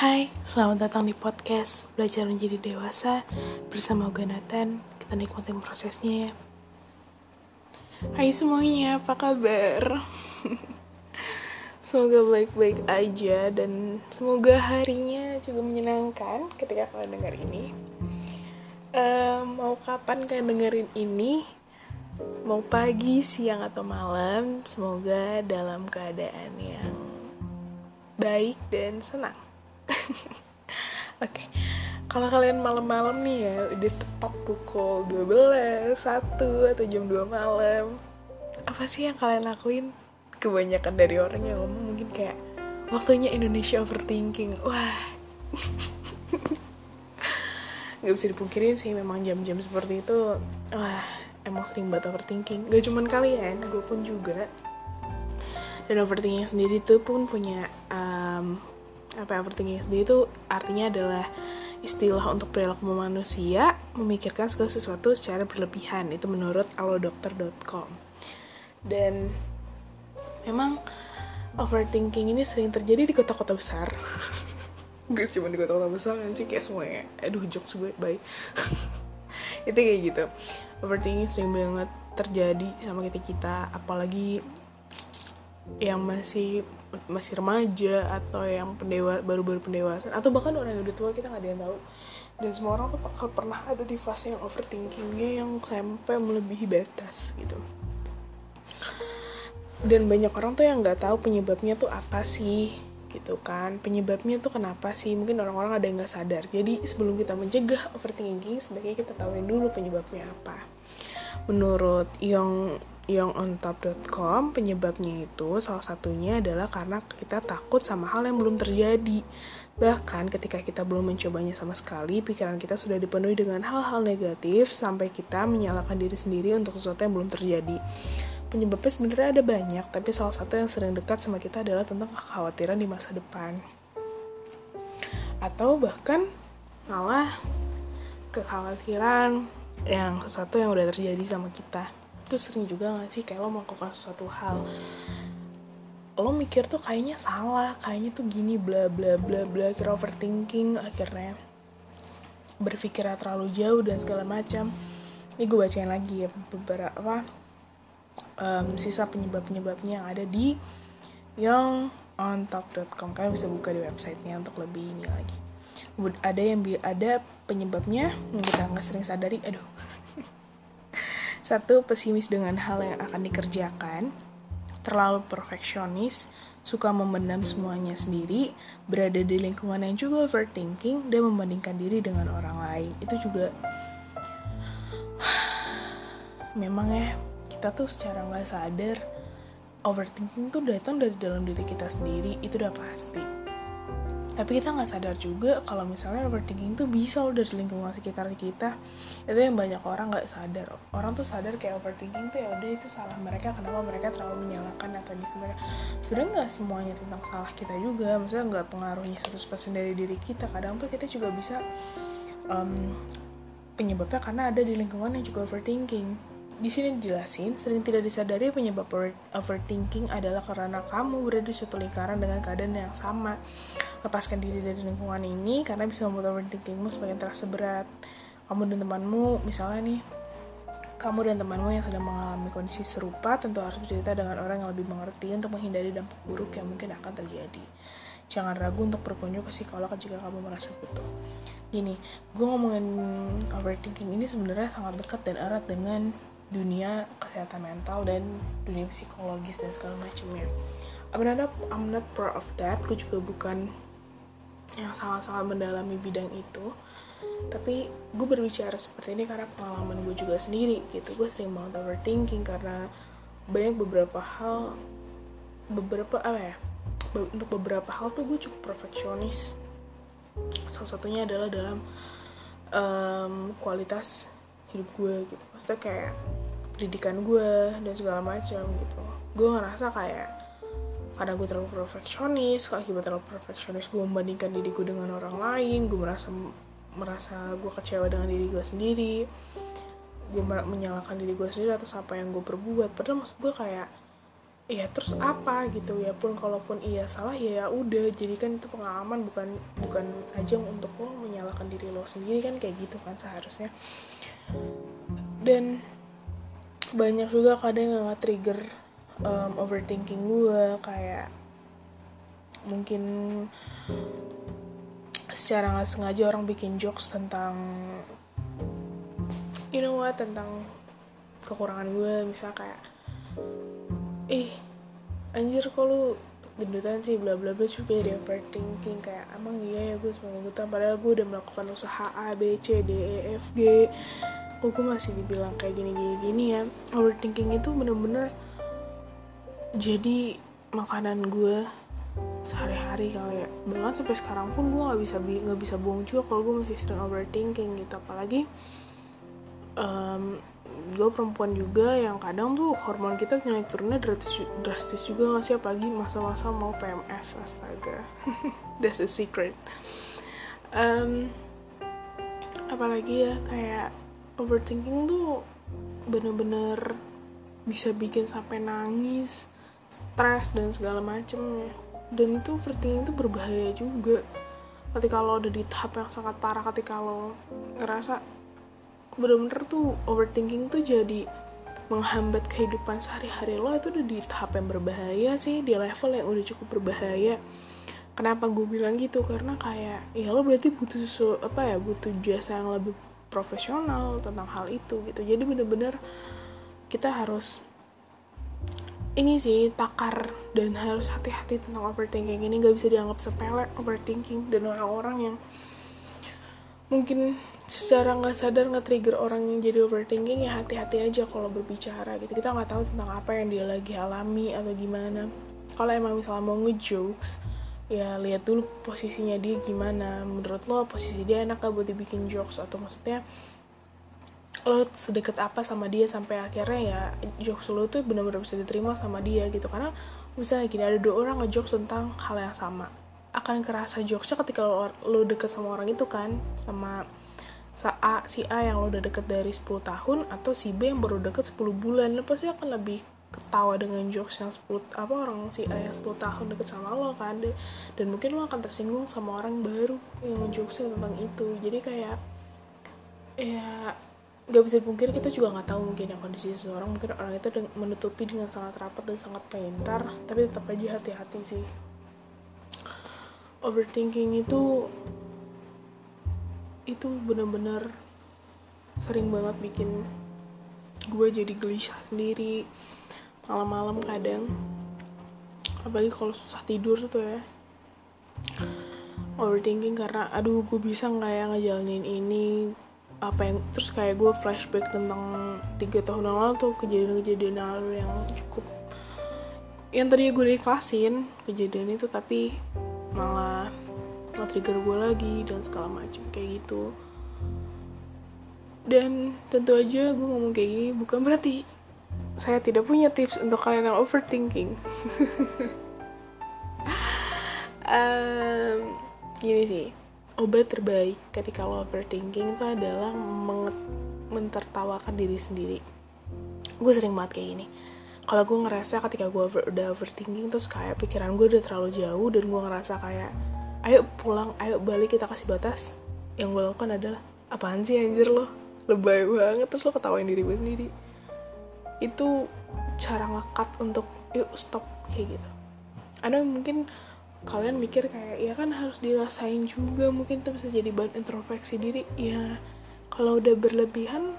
Hai, selamat datang di podcast Belajar Menjadi Dewasa bersama Nathan. Kita nikmatin prosesnya ya. Hai semuanya, apa kabar? semoga baik-baik aja dan semoga harinya juga menyenangkan ketika kalian dengar ini. Uh, mau kapan kalian dengerin ini? Mau pagi, siang, atau malam? Semoga dalam keadaan yang baik dan senang. Oke. Okay. Kalau kalian malam-malam nih ya, udah tepat pukul 12, 1 atau jam 2 malam. Apa sih yang kalian lakuin? Kebanyakan dari orang yang ngomong mungkin kayak waktunya Indonesia overthinking. Wah. Gak bisa dipungkirin sih memang jam-jam seperti itu wah emang sering banget overthinking gak cuman kalian gue pun juga dan overthinking sendiri tuh pun punya um, apa ya, overthinking sendiri itu artinya adalah istilah untuk perilaku manusia memikirkan segala sesuatu secara berlebihan. Itu menurut alodokter.com dan memang overthinking ini sering terjadi di kota-kota besar. Gak cuma di kota-kota besar kan sih kayak semuanya. Aduh jokes gue bye. Itu kayak gitu. Overthinking sering banget terjadi sama kita kita apalagi yang masih masih remaja atau yang pendewa baru-baru pendewasaan. Atau bahkan orang yang udah tua kita nggak ada yang tahu. Dan semua orang tuh bakal pernah ada di fase yang overthinkingnya yang sampai melebihi batas gitu. Dan banyak orang tuh yang nggak tahu penyebabnya tuh apa sih gitu kan. Penyebabnya tuh kenapa sih? Mungkin orang-orang ada yang nggak sadar. Jadi sebelum kita mencegah overthinking sebaiknya kita tahuin dulu penyebabnya apa. Menurut yang youngontop.com penyebabnya itu salah satunya adalah karena kita takut sama hal yang belum terjadi. Bahkan ketika kita belum mencobanya sama sekali, pikiran kita sudah dipenuhi dengan hal-hal negatif sampai kita menyalahkan diri sendiri untuk sesuatu yang belum terjadi. Penyebabnya sebenarnya ada banyak, tapi salah satu yang sering dekat sama kita adalah tentang kekhawatiran di masa depan. Atau bahkan malah kekhawatiran yang sesuatu yang udah terjadi sama kita itu sering juga gak sih? Kayak lo melakukan sesuatu hal lo mikir tuh kayaknya salah kayaknya tuh gini bla bla bla bla kira overthinking akhirnya berpikir terlalu jauh dan segala macam. Ini gue bacain lagi ya beberapa um, sisa penyebab penyebabnya yang ada di yang ontalk.com kalian bisa buka di websitenya untuk lebih ini lagi. Ada yang ada penyebabnya yang kita nggak sering sadari? Aduh satu, pesimis dengan hal yang akan dikerjakan, terlalu perfeksionis, suka memendam semuanya sendiri, berada di lingkungan yang juga overthinking, dan membandingkan diri dengan orang lain. Itu juga memang ya kita tuh secara nggak sadar overthinking tuh datang dari dalam diri kita sendiri. Itu udah pasti tapi kita nggak sadar juga kalau misalnya overthinking tuh bisa loh dari lingkungan sekitar kita. Itu yang banyak orang nggak sadar. Orang tuh sadar kayak overthinking tuh ya udah itu salah mereka kenapa mereka terlalu menyalahkan atau di mereka sebenarnya nggak semuanya tentang salah kita juga. Maksudnya nggak pengaruhnya 100% dari diri kita. Kadang tuh kita juga bisa um, penyebabnya karena ada di lingkungan yang juga overthinking di sini dijelasin, sering tidak disadari penyebab overthinking adalah karena kamu berada di suatu lingkaran dengan keadaan yang sama lepaskan diri dari lingkungan ini karena bisa membuat overthinkingmu semakin terasa berat kamu dan temanmu misalnya nih kamu dan temanmu yang sedang mengalami kondisi serupa tentu harus bercerita dengan orang yang lebih mengerti untuk menghindari dampak buruk yang mungkin akan terjadi. Jangan ragu untuk berkunjung ke psikolog jika kamu merasa butuh. Gini, gue ngomongin overthinking ini sebenarnya sangat dekat dan erat dengan dunia kesehatan mental dan dunia psikologis dan segala macamnya. I'm not, I'm not proud of that. Gue juga bukan yang sangat-sangat mendalami bidang itu tapi gue berbicara seperti ini karena pengalaman gue juga sendiri gitu gue sering banget overthinking karena banyak beberapa hal beberapa apa ya untuk beberapa hal tuh gue cukup perfeksionis salah satunya adalah dalam um, kualitas hidup gue gitu maksudnya kayak pendidikan gue dan segala macam gitu. Gue ngerasa kayak karena gue terlalu perfeksionis akibat terlalu perfeksionis gue membandingkan diri gue dengan orang lain gue merasa merasa gue kecewa dengan diri gue sendiri gue menyalahkan diri gue sendiri atas apa yang gue perbuat. Padahal maksud gue kayak ya terus apa? gitu. Ya pun kalaupun iya salah ya, udah jadi kan itu pengalaman bukan bukan ajang untuk lo menyalahkan diri lo sendiri kan kayak gitu kan seharusnya. Dan banyak juga kadang yang nggak trigger um, overthinking gue kayak mungkin secara nggak sengaja orang bikin jokes tentang you know what tentang kekurangan gue misal kayak eh anjir kok lu gendutan sih bla bla bla juga dia overthinking kayak emang iya ya gue semua gendutan padahal gue udah melakukan usaha A B C D E F G kok gue masih dibilang kayak gini gini gini ya. Overthinking itu bener-bener jadi makanan gue sehari-hari kali ya. Bahkan sampai sekarang pun gue nggak bisa nggak bisa bohong juga kalau gue masih sering overthinking gitu. Apalagi um, gue perempuan juga yang kadang tuh hormon kita naik turunnya drastis, drastis juga gak sih? Apalagi masa-masa mau PMS astaga. That's a secret. Um, apalagi ya kayak overthinking tuh bener-bener bisa bikin sampai nangis stres dan segala macem. Dan itu overthinking itu berbahaya juga. Ketika lo udah di tahap yang sangat parah ketika lo ngerasa bener-bener tuh overthinking tuh jadi menghambat kehidupan sehari-hari lo itu udah di tahap yang berbahaya sih di level yang udah cukup berbahaya. Kenapa gue bilang gitu? Karena kayak ya lo berarti butuh sesu, apa ya butuh jasa yang lebih profesional tentang hal itu gitu. Jadi bener-bener kita harus ini sih takar dan harus hati-hati tentang overthinking. Ini gak bisa dianggap sepele overthinking. Dan orang-orang yang mungkin secara nggak sadar nge-trigger orang yang jadi overthinking ya hati-hati aja kalau berbicara gitu. Kita nggak tahu tentang apa yang dia lagi alami atau gimana. Kalau emang misalnya mau ngejokes ya lihat dulu posisinya dia gimana. Menurut lo posisi dia enak gak buat dibikin jokes? Atau maksudnya lo sedekat apa sama dia sampai akhirnya ya jokes lo tuh benar-benar bisa diterima sama dia gitu. Karena misalnya gini ada dua orang ngejokes tentang hal yang sama. Akan kerasa jokesnya ketika lo, lo deket sama orang itu kan? Sama A, si A yang lo udah deket dari 10 tahun atau si B yang baru deket 10 bulan. Lo pasti akan lebih ketawa dengan jokes yang 10 apa orang si A yang 10 tahun deket sama lo kan dan mungkin lo akan tersinggung sama orang baru yang jokesnya tentang itu. Jadi kayak ya gak bisa dipungkiri kita juga nggak tahu mungkin yang kondisi seseorang. Mungkin orang itu menutupi dengan sangat rapat dan sangat pintar tapi tetap aja hati-hati sih. Overthinking itu itu bener-bener sering banget bikin gue jadi gelisah sendiri malam-malam kadang. Apalagi kalau susah tidur tuh ya. Overthinking karena aduh gue bisa nggak ya ngejalanin ini? Apa yang terus kayak gue flashback tentang tiga tahun yang lalu tuh kejadian-kejadian lalu yang cukup yang tadi gue ikhlasin kejadian itu tapi malah nge-trigger gue lagi dan segala macam kayak gitu. Dan tentu aja gue ngomong kayak gini bukan berarti saya tidak punya tips untuk kalian yang overthinking. Um, gini sih obat terbaik ketika lo overthinking itu adalah mentertawakan diri sendiri. Gue sering banget kayak gini. Kalau gue ngerasa ketika gue over, udah overthinking terus kayak pikiran gue udah terlalu jauh dan gue ngerasa kayak ayo pulang ayo balik kita kasih batas yang gue lakukan adalah apaan sih anjir lo? Lebay banget. Terus lo ketawain diri gue sendiri itu cara ngekat untuk yuk stop kayak gitu. Ada mungkin kalian mikir kayak ya kan harus dirasain juga mungkin itu bisa jadi bahan introspeksi diri. Ya kalau udah berlebihan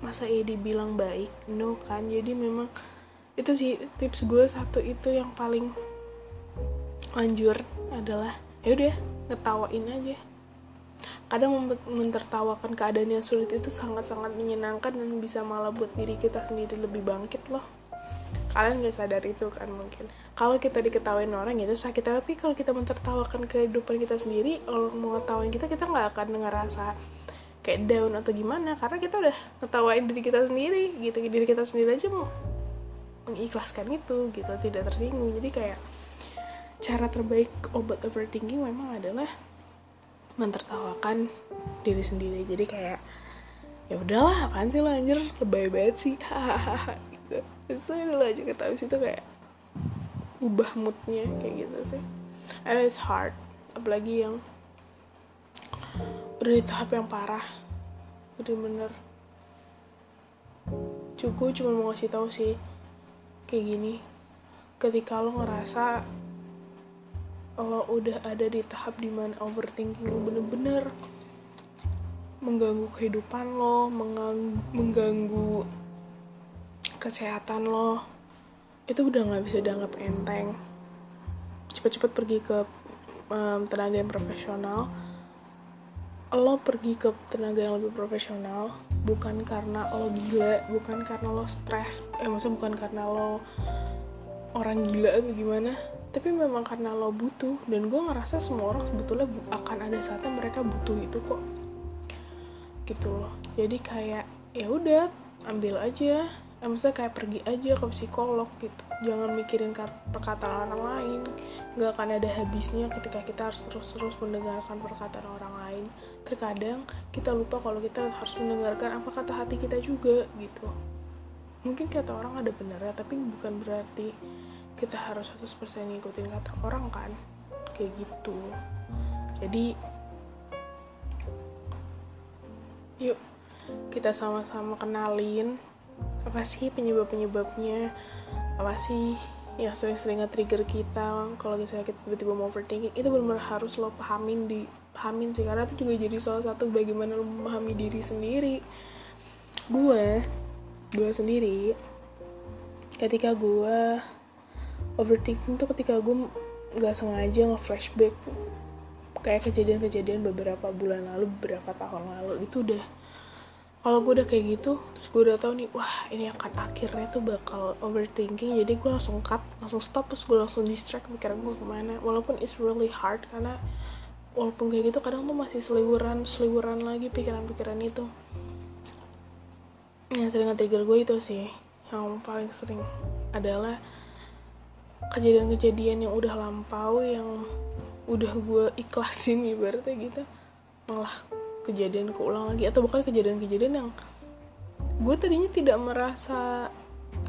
masa ya dibilang baik? No kan jadi memang itu sih tips gue. Satu itu yang paling manjur adalah ya udah ngetawain aja kadang mentertawakan keadaan yang sulit itu sangat-sangat menyenangkan dan bisa malah buat diri kita sendiri lebih bangkit loh. Kalian gak sadar itu kan mungkin. Kalau kita diketawain orang itu sakit tapi kalau kita mentertawakan kehidupan kita sendiri kalau mau ngetawain kita kita nggak akan ngerasa kayak down atau gimana karena kita udah ngetawain diri kita sendiri gitu. Diri kita sendiri aja mau mengikhlaskan itu gitu tidak tersinggung. Jadi kayak cara terbaik obat overthinking memang adalah mentertawakan diri sendiri. Jadi kayak ya udahlah apaan sih lo anjir? Lebay banget sih. Hahaha gitu. Terus itu udah lanjut ke habis itu kayak ubah moodnya kayak gitu sih. And it's hard. Apalagi yang udah di tahap yang parah. Bener-bener. Cukup cuma mau ngasih tahu sih kayak gini. Ketika lo ngerasa lo udah ada di tahap di mana overthinking lo bener-bener mengganggu kehidupan lo mengganggu, mengganggu kesehatan lo itu udah nggak bisa dianggap enteng. Cepet-cepet pergi ke um, tenaga yang profesional. Lo pergi ke tenaga yang lebih profesional bukan karena lo gila bukan karena lo stres eh maksudnya bukan karena lo orang gila atau gimana tapi memang karena lo butuh dan gue ngerasa semua orang sebetulnya akan ada saatnya mereka butuh itu kok. Gitu loh. Jadi kayak ya udah ambil aja. Eh, maksudnya kayak pergi aja ke psikolog gitu. Jangan mikirin perkataan orang lain. Nggak akan ada habisnya ketika kita harus terus-terus mendengarkan perkataan orang lain. Terkadang kita lupa kalau kita harus mendengarkan apa kata hati kita juga gitu. Mungkin kata orang ada benarnya tapi bukan berarti kita harus 100% ngikutin kata orang kan kayak gitu. Jadi yuk kita sama-sama kenalin apa sih penyebab-penyebabnya apa sih yang sering-sering nge-trigger kita kalau misalnya kita tiba-tiba mau overthinking. Itu benar-benar harus lo pahamin di pahamin sih karena itu juga jadi salah satu bagaimana lo memahami diri sendiri. Gue gue sendiri ketika gue overthinking tuh ketika gue nggak sengaja nge-flashback kayak kejadian-kejadian beberapa bulan lalu beberapa tahun lalu itu udah kalau gue udah kayak gitu terus gue udah tahu nih wah ini akan akhirnya tuh bakal overthinking jadi gue langsung cut langsung stop terus gue langsung distract pikiran gue ke mana. Walaupun it's really hard karena walaupun kayak gitu kadang tuh masih seliburan seliburan lagi pikiran-pikiran itu. Yang sering nge-trigger gue itu sih yang paling sering adalah kejadian-kejadian yang udah lampau yang udah gue ikhlasin ibaratnya gitu malah kejadian keulang lagi. Atau bukan kejadian-kejadian yang gue tadinya tidak merasa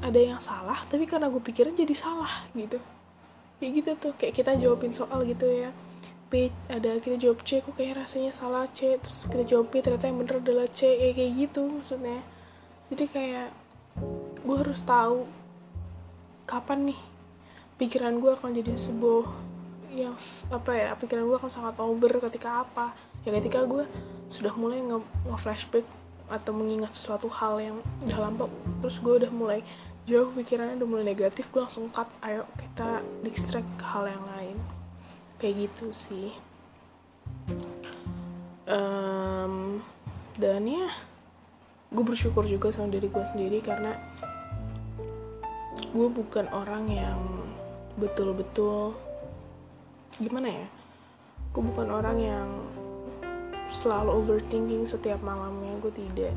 ada yang salah tapi karena gue pikirin jadi salah gitu. Kayak gitu tuh kayak kita jawabin soal gitu ya. B ada kita jawab C kok kayak rasanya salah C terus kita jawab B ternyata yang bener adalah C kayak kayak gitu maksudnya. Jadi kayak gue harus tahu kapan nih pikiran gue akan jadi sebuah yang apa ya pikiran gue akan sangat over ketika apa. Ya ketika gue sudah mulai nge, nge flashback atau mengingat sesuatu hal yang udah lama terus gue udah mulai jauh pikirannya udah mulai negatif gue langsung cut ayo kita distract ke hal yang lain. Kayak gitu sih. Um, dan ya gue bersyukur juga sama diri gue sendiri karena gue bukan orang yang betul-betul. Gimana ya? Aku bukan orang yang selalu overthinking setiap malamnya gue tidak.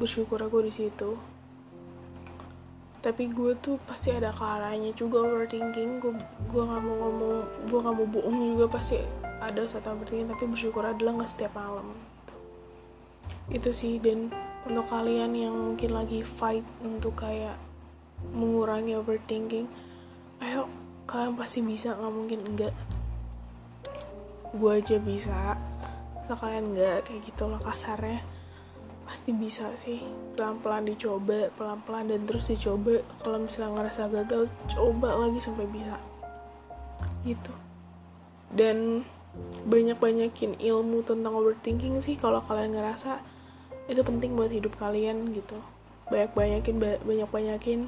Bersyukur aku di situ. Tapi gue tuh pasti ada kalanya juga overthinking. Gue gue nggak mau ngomong gue nggak mau bohong juga pasti ada saat overthinking tapi bersyukur adalah nggak setiap malam. Itu sih dan untuk kalian yang mungkin lagi fight untuk kayak mengurangi overthinking ayo kalian pasti bisa nggak mungkin enggak. Gue aja bisa. Sekalian enggak? Kayak gitu loh kasarnya. Pasti bisa sih. Pelan-pelan dicoba pelan-pelan dan terus dicoba. Kalau misalnya ngerasa gagal coba lagi sampai bisa. Gitu. Dan banyak-banyakin ilmu tentang overthinking sih kalau kalian ngerasa itu penting buat hidup kalian gitu. Banyak-banyakin banyak-banyakin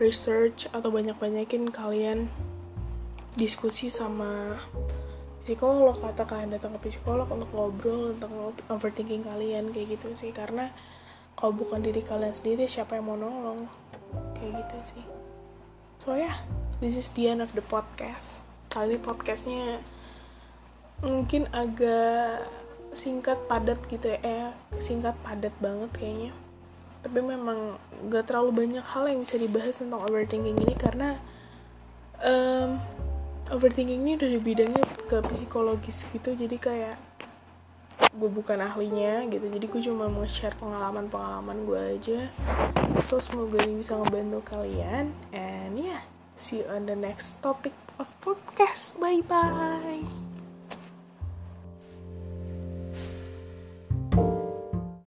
research atau banyak-banyakin kalian diskusi sama psikolog atau kalian datang ke psikolog untuk ngobrol tentang overthinking kalian kayak gitu sih. Karena kalau bukan diri kalian sendiri siapa yang mau nolong? Kayak gitu sih. So ya yeah, this is the end of the podcast. Kali ini podcastnya mungkin agak singkat padat gitu ya. Eh, singkat padat banget kayaknya tapi memang gak terlalu banyak hal yang bisa dibahas tentang overthinking ini karena um, overthinking ini udah di bidangnya ke psikologis gitu. Jadi kayak gue bukan ahlinya gitu. Jadi gue cuma mau share pengalaman-pengalaman gue aja. So semoga ini bisa ngebantu kalian. And yeah see you on the next topic of podcast. Bye bye